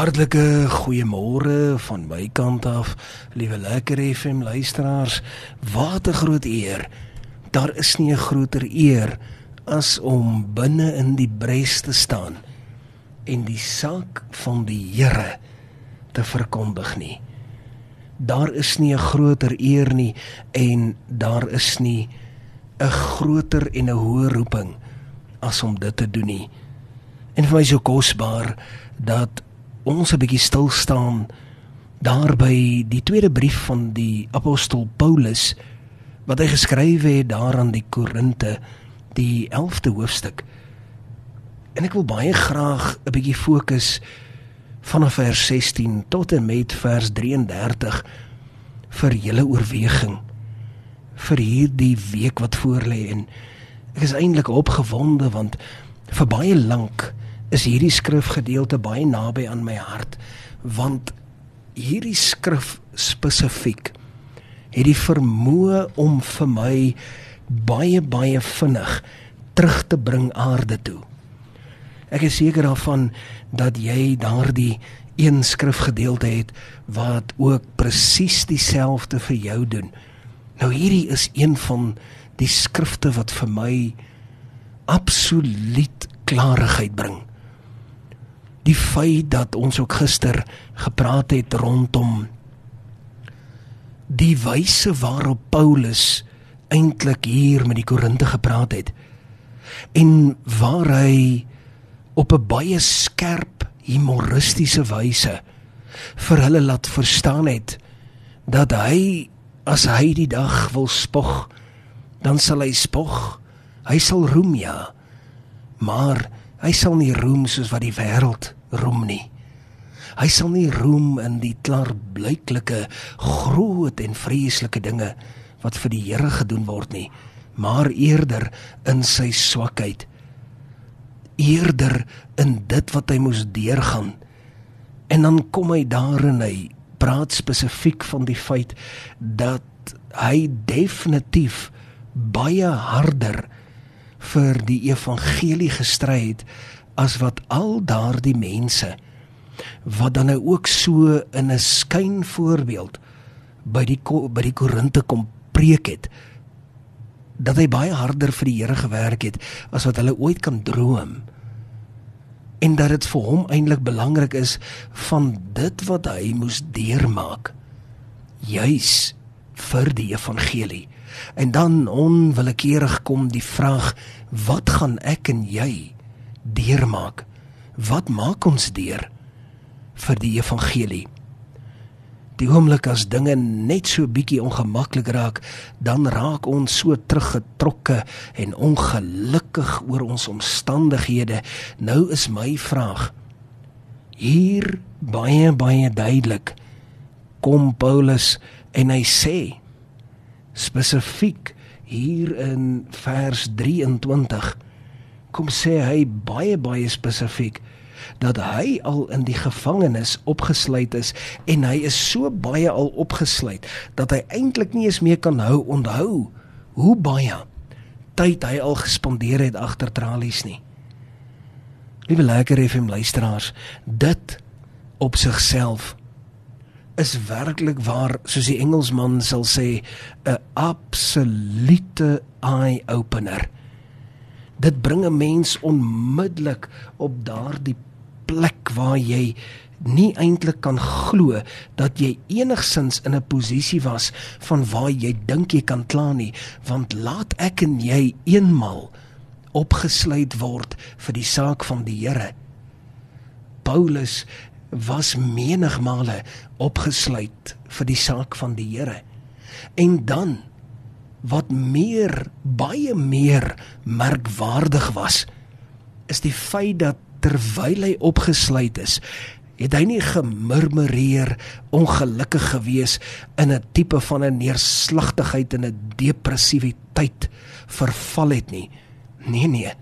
Hartlike goeiemôre van my kant af, liewe lekker FM luisteraars. Wat 'n groot eer. Daar is nie 'n groter eer as om binne in die bres te staan en die saak van die Here te verkondig nie. Daar is nie 'n groter eer nie en daar is nie 'n groter en 'n hoër roeping as om dit te doen nie. En vir my so kosbaar dat ons 'n bietjie stil staan daar by die tweede brief van die apostel Paulus wat hy geskryf het daar aan die Korinte die 11de hoofstuk. En ek wil baie graag 'n bietjie fokus vanaf vers 16 tot en met vers 33 vir julle oorweging vir hierdie week wat voorlê en ek is eintlik opgewonde want vir baie lank is hierdie skrifgedeelte baie naby aan my hart want hierdie skrif spesifiek het die vermoë om vir my baie baie vinnig terug te bring aarde toe. Ek is seker daarvan dat jy daardie een skrifgedeelte het wat ook presies dieselfde vir jou doen. Nou hierdie is een van die skrifte wat vir my absoluut klarigheid bring die feit dat ons ook gister gepraat het rondom die wyse waarop Paulus eintlik hier met die Korinte gepraat het en waar hy op 'n baie skerp humoristiese wyse vir hulle laat verstaan het dat hy as hy die dag wil spog dan sal hy spog hy sal roem ja maar Hy sal nie roem soos wat die wêreld roem nie. Hy sal nie roem in die klaarblyklike groot en vreeslike dinge wat vir die Here gedoen word nie, maar eerder in sy swakheid. Eerder in dit wat hy moes deurgaan. En dan kom hy daarin hy praat spesifiek van die feit dat hy definitief baie harder vir die evangelie gestry het as wat al daardie mense wat dan nou ook so in 'n skynvoorbeeld by die by die Korinte kom preek het dat hy baie harder vir die Here gewerk het as wat hulle ooit kan droom. En dat dit vir hom eintlik belangrik is van dit wat hy moes deurmaak juis vir die evangelie En dan onwillekeurig kom die vraag: wat gaan ek en jy deurmaak? Wat maak ons deur vir die evangelie? Die oomblik as dinge net so bietjie ongemaklik raak, dan raak ons so teruggetrokke en ongelukkig oor ons omstandighede. Nou is my vraag hier baie baie duidelik kom Paulus en hy sê spesifiek hier in vers 23 kom sê hy baie baie spesifiek dat hy al in die gevangenis opgesluit is en hy is so baie al opgesluit dat hy eintlik nie eens meer kan hou onthou hoe baie tyd hy al gespandeer het agter tralies nie. Liewe lekker FM luisteraars, dit op sigself is werklik waar soos die Engelsman sal sê 'n absolute eye opener. Dit bring 'n mens onmiddellik op daardie plek waar jy nie eintlik kan glo dat jy enigsins in 'n posisie was van waar jy dink jy kan kla nie want laat ek en jy eenmal opgesluit word vir die saak van die Here Paulus was menigmale opgesluit vir die saak van die Here. En dan wat meer baie meer merkwaardig was is die feit dat terwyl hy opgesluit is het hy nie gemurmureer ongelukkig gewees in 'n tipe van 'n neerslagtigheid en 'n depressiwiteit verval het nie nee nee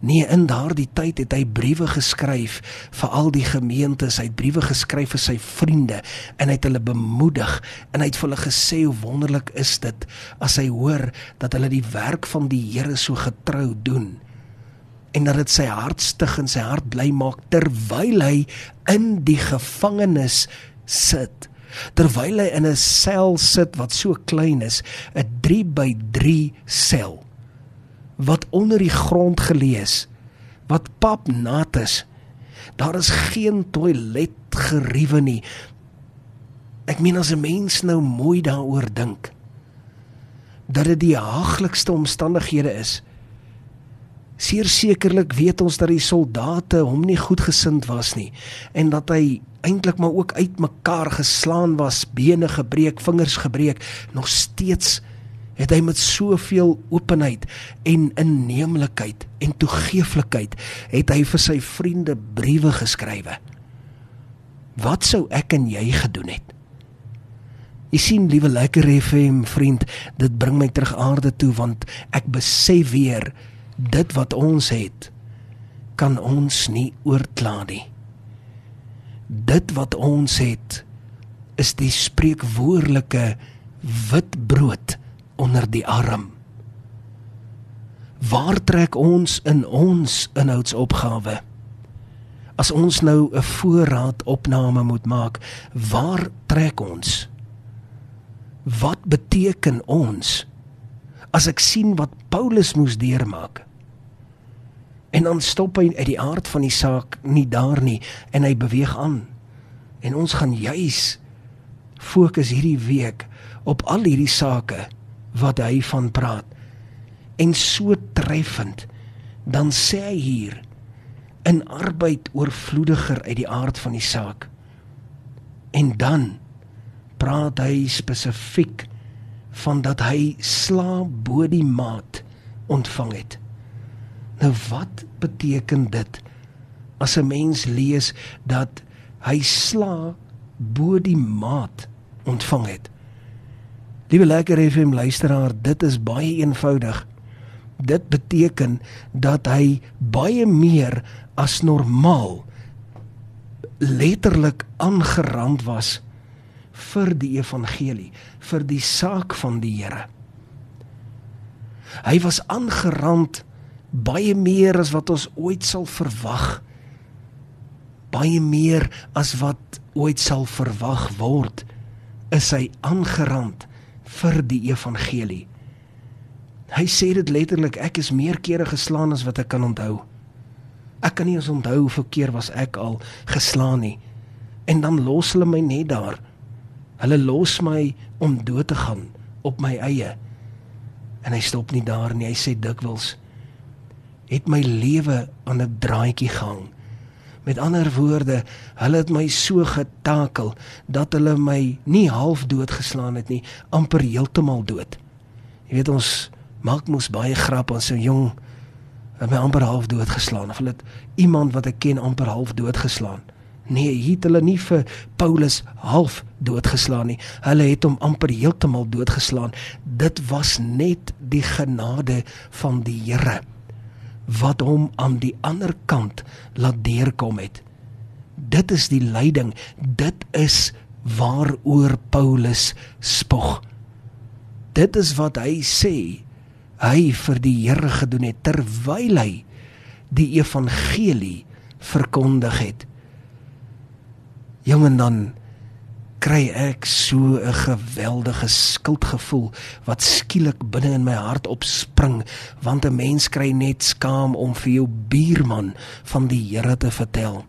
Nee, in daardie tyd het hy briewe geskryf vir al die gemeentes, hy het briewe geskryf vir sy vriende en hy het hulle bemoedig en hy het vir hulle gesê hoe wonderlik is dit as hy hoor dat hulle die werk van die Here so getrou doen. en dat dit sy hart stig en sy hart bly maak terwyl hy in die gevangenis sit terwyl hy in 'n sel sit wat so klein is 'n 3 by 3 sel wat onder die grond gelees wat pap nat is. Daar is geen toilet geriewe nie. Ek meen as 'n mens nou mooi daaroor dink dat dit die haaglikste omstandighede is sekerlik weet ons dat die soldate hom nie goedgesind was nie en dat hy eintlik maar ook uitmekaar geslaan was, bene gebreek, vingers gebreek, nog steeds het hy met soveel openheid en inneemlikheid en toegeeflikheid het hy vir sy vriende briewe geskrywe. Wat sou ek en jy gedoen het? Jy sien, liewe lekker FM vriend, dit bring my terug aarde toe want ek besef weer dit wat ons het kan ons nie oorkla nie. Dit wat ons het is die spreekwoordelike wit brood onder die arm. Waar trek ons in ons inhoudsopgawe? As ons nou 'n voorraad opname moet maak, waar trek ons? Wat beteken ons? As ek sien wat Paulus moes deurmaak, En dan stop hy uit die aard van die saak nie daar nie en hy beweeg aan. En ons gaan juis fokus hierdie week op al hierdie sake wat hy van praat. En so treffend dan sê hy hier in arbeid oorvloediger uit die aard van die saak. En dan praat hy spesifiek van dat hy slaap bo die maat ontvang het. Nou wat beteken dit as 'n mens lees dat hy sla bo die maat ontvang het? Liewe lekker FM luisteraar, dit is baie eenvoudig. Dit beteken dat hy baie meer as normaal letterlik aangerand was vir die evangelie, vir die saak van die Here. Hy was aangerand baie meer as wat ons ooit sal verwag baie meer as wat ooit sal verwag word is hy aangerand vir die evangelie. Hy sê dit letterlik ek is meer kere geslaan as wat ek kan onthou. Ek kan nie eens onthou hoeveel keer was ek al geslaan nie. En dan los hulle my net daar. Hulle los my om dood te gaan op my eie. En hy stop nie daar nie. Hy sê dikwels het my lewe aan 'n draadjie gehang. Met ander woorde, hulle het my so getakel dat hulle my nie half dood geslaan het nie, amper heeltemal dood. Jy weet ons maak mos baie grap aan so jong het my amper half dood geslaan of hulle het iemand wat ek ken amper half dood geslaan. Nee, het hulle nie vir Paulus half doodgeslaan nie. Hulle het hom amper heeltemal doodgeslaan. Dit was net die genade van die Here wat hom aan die ander kant laat deurkom het. Dit is die lyding, dit is waaroor Paulus spog. Dit is wat hy sê hy vir die Here gedoen het terwyl hy die evangelie verkondig het. Jong en dan kry ek so 'n geweldige skuldgevoel wat skielik binne in my hart opspring want 'n mens kry net skaam om vir jou buurman van die Here te vertel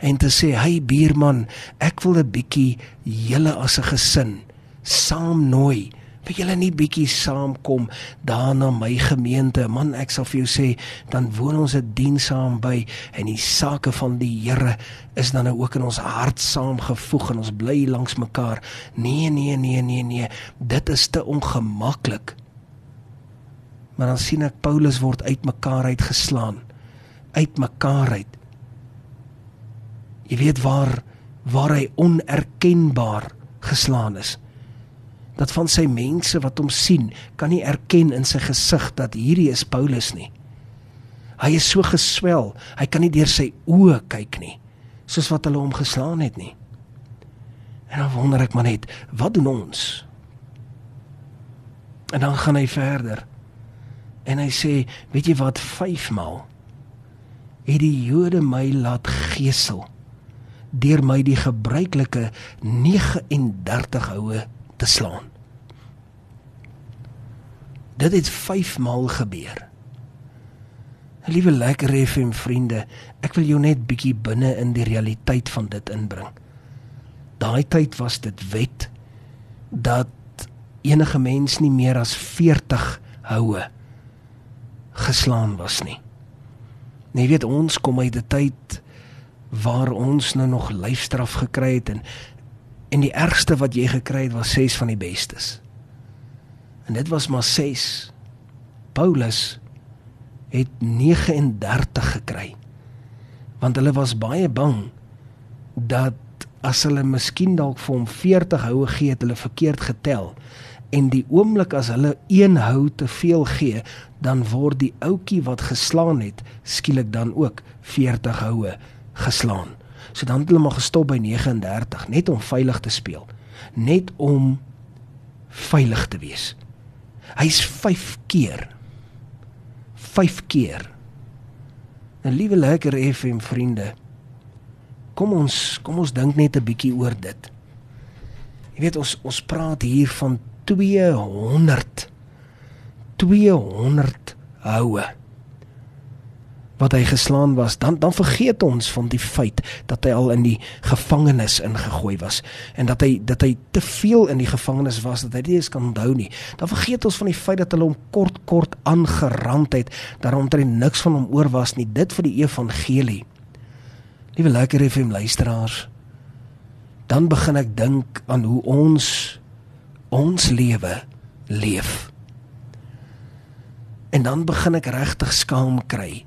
en te sê hy buurman ek wil 'n bietjie julle as 'n gesin saam nooi Wil julle nie bietjie saamkom daar na my gemeente? Man, ek sal vir jou sê, dan woon ons 'n diens saam by en die sake van die Here is dan nou ook in ons hart saamgevoeg en ons bly langs mekaar. Nee, nee, nee, nee, nee. Dit is te ongemaklik. Maar dan sien ek Paulus word uitmekaar uitgeslaan. Uitmekaar uit. Jy weet waar waar hy onerkenbaar geslaan is dat van sy mense wat hom sien, kan nie erken in sy gesig dat hierdie is Paulus nie. Hy is so geswel, hy kan nie deur sy oë kyk nie, soos wat hulle hom geslaan het nie. En dan wonder ek maar net, wat doen ons? En dan gaan hy verder. En hy sê, weet jy wat, 5 maal het die Jode my laat gesel deur my die gebruikelike 39 houe te slaan. Dit het 5 maal gebeur. Liewe lekker FM vriende, ek wil jou net bietjie binne in die realiteit van dit inbring. Daai tyd was dit wet dat enige mens nie meer as 40 houe geslaan was nie. Jy weet ons kom uit 'n tyd waar ons nou nog lyfstraf gekry het en en die ergste wat jy gekry het was 6 van die bestes. En dit was maar 6. Paulus het 39 gekry. Want hulle was baie bang dat as hulle miskien dalk vir hom 40 houe gee, het hulle verkeerd getel. En die oomblik as hulle een hou te veel gee, dan word die ouetjie wat geslaan het skielik dan ook 40 houe geslaan. So dan het hulle maar gestop by 39 net om veilig te speel. Net om veilig te wees. Hy's 5 keer 5 keer. 'n Liewe lekker FM vriende. Kom ons kom ons dink net 'n bietjie oor dit. Jy weet ons ons praat hier van 200 200 houe wat hy geslaan was, dan dan vergeet ons van die feit dat hy al in die gevangenis ingegooi was en dat hy dat hy te veel in die gevangenis was dat hy dit eens kan onthou nie. Dan vergeet ons van die feit dat hulle hom kort kort aangerand het, dat hy niks van hom oor was nie. Dit vir die evangelie. Liewe lekker FM luisteraars, dan begin ek dink aan hoe ons ons lewe leef. En dan begin ek regtig skaam kry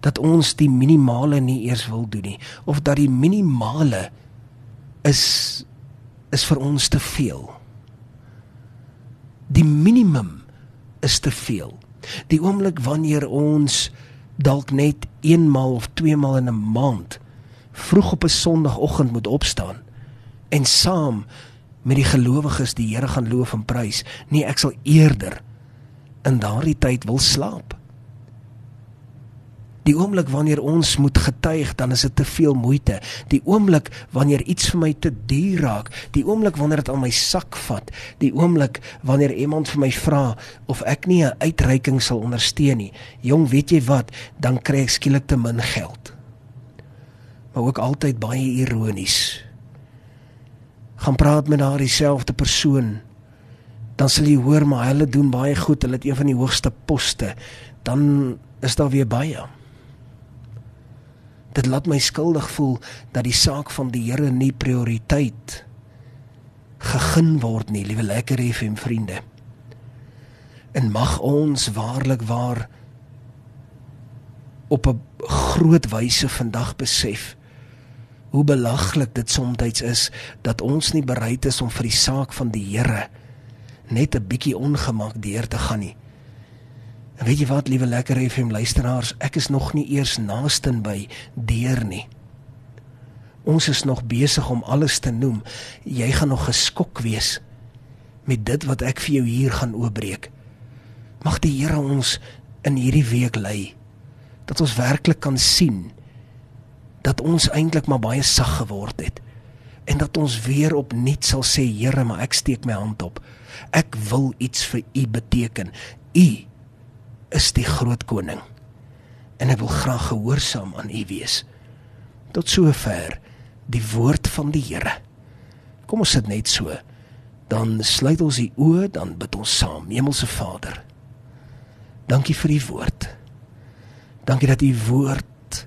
dat ons die minimale nie eers wil doen nie of dat die minimale is is vir ons te veel. Die minimum is te veel. Die oomblik wanneer ons dalk net eenmaal of tweemaal in 'n maand vroeg op 'n Sondagoggend moet opstaan en saam met die gelowiges die Here gaan loof en prys. Nee, ek sal eerder in daardie tyd wil slaap. Die oomblik wanneer ons moet getuig, dan is dit te veel moeite. Die oomblik wanneer iets vir my te duur raak, die oomblik wanneer dit aan my sak vat, die oomblik wanneer iemand vir my vra of ek nie 'n uitreiking sal ondersteun nie. Jong, weet jy wat, dan kry ek skielik te min geld. Maar ook altyd baie ironies. Gaan praat met daardie selfde persoon dan sal jy hoor maar hulle doen baie goed, hulle het een van die hoogste poste. Dan is daar weer baie. Dit laat my skuldig voel dat die saak van die Here nie prioriteit gegeen word nie, liewe lekker FM vriende. En mag ons waarlik waar op 'n groot wyse vandag besef hoe belaglik dit soms is dat ons nie bereid is om vir die saak van die Here net 'n bietjie ongemak deur te gaan nie. En weet jy wat, liewe lekker FM luisteraars, ek is nog nie eers naaste by deur nie. Ons is nog besig om alles te noem. Jy gaan nog geskok wees met dit wat ek vir jou hier gaan oopbreek. Mag die Here ons in hierdie week lei dat ons werklik kan sien dat ons eintlik maar baie sag geword het en dat ons weer opnuut sal sê Here, maar ek steek my hand op. Ek wil iets vir U beteken. U is die groot koning. En ek wil graag gehoorsaam aan u wees. Tot sover die woord van die Here. Kom ons sit net so. Dan sluit ons die oë dan bid ons saam. Hemelse Vader dankie vir u woord. Dankie dat u woord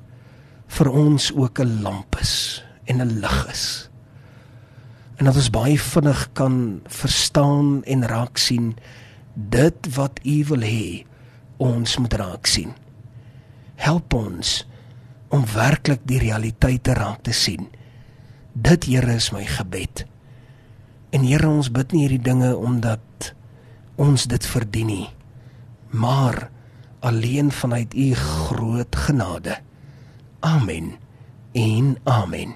vir ons ook 'n lamp is en 'n lig is. En dat ons baie vinnig kan verstaan en raak sien dit wat u wil hê ons moet raak sien. Help ons om werklik die realiteit te raak te sien. Dit Here is my gebed. En Here ons bid nie hierdie dinge omdat ons dit verdien nie, maar alleen vanuit u groot genade. Amen. En amen.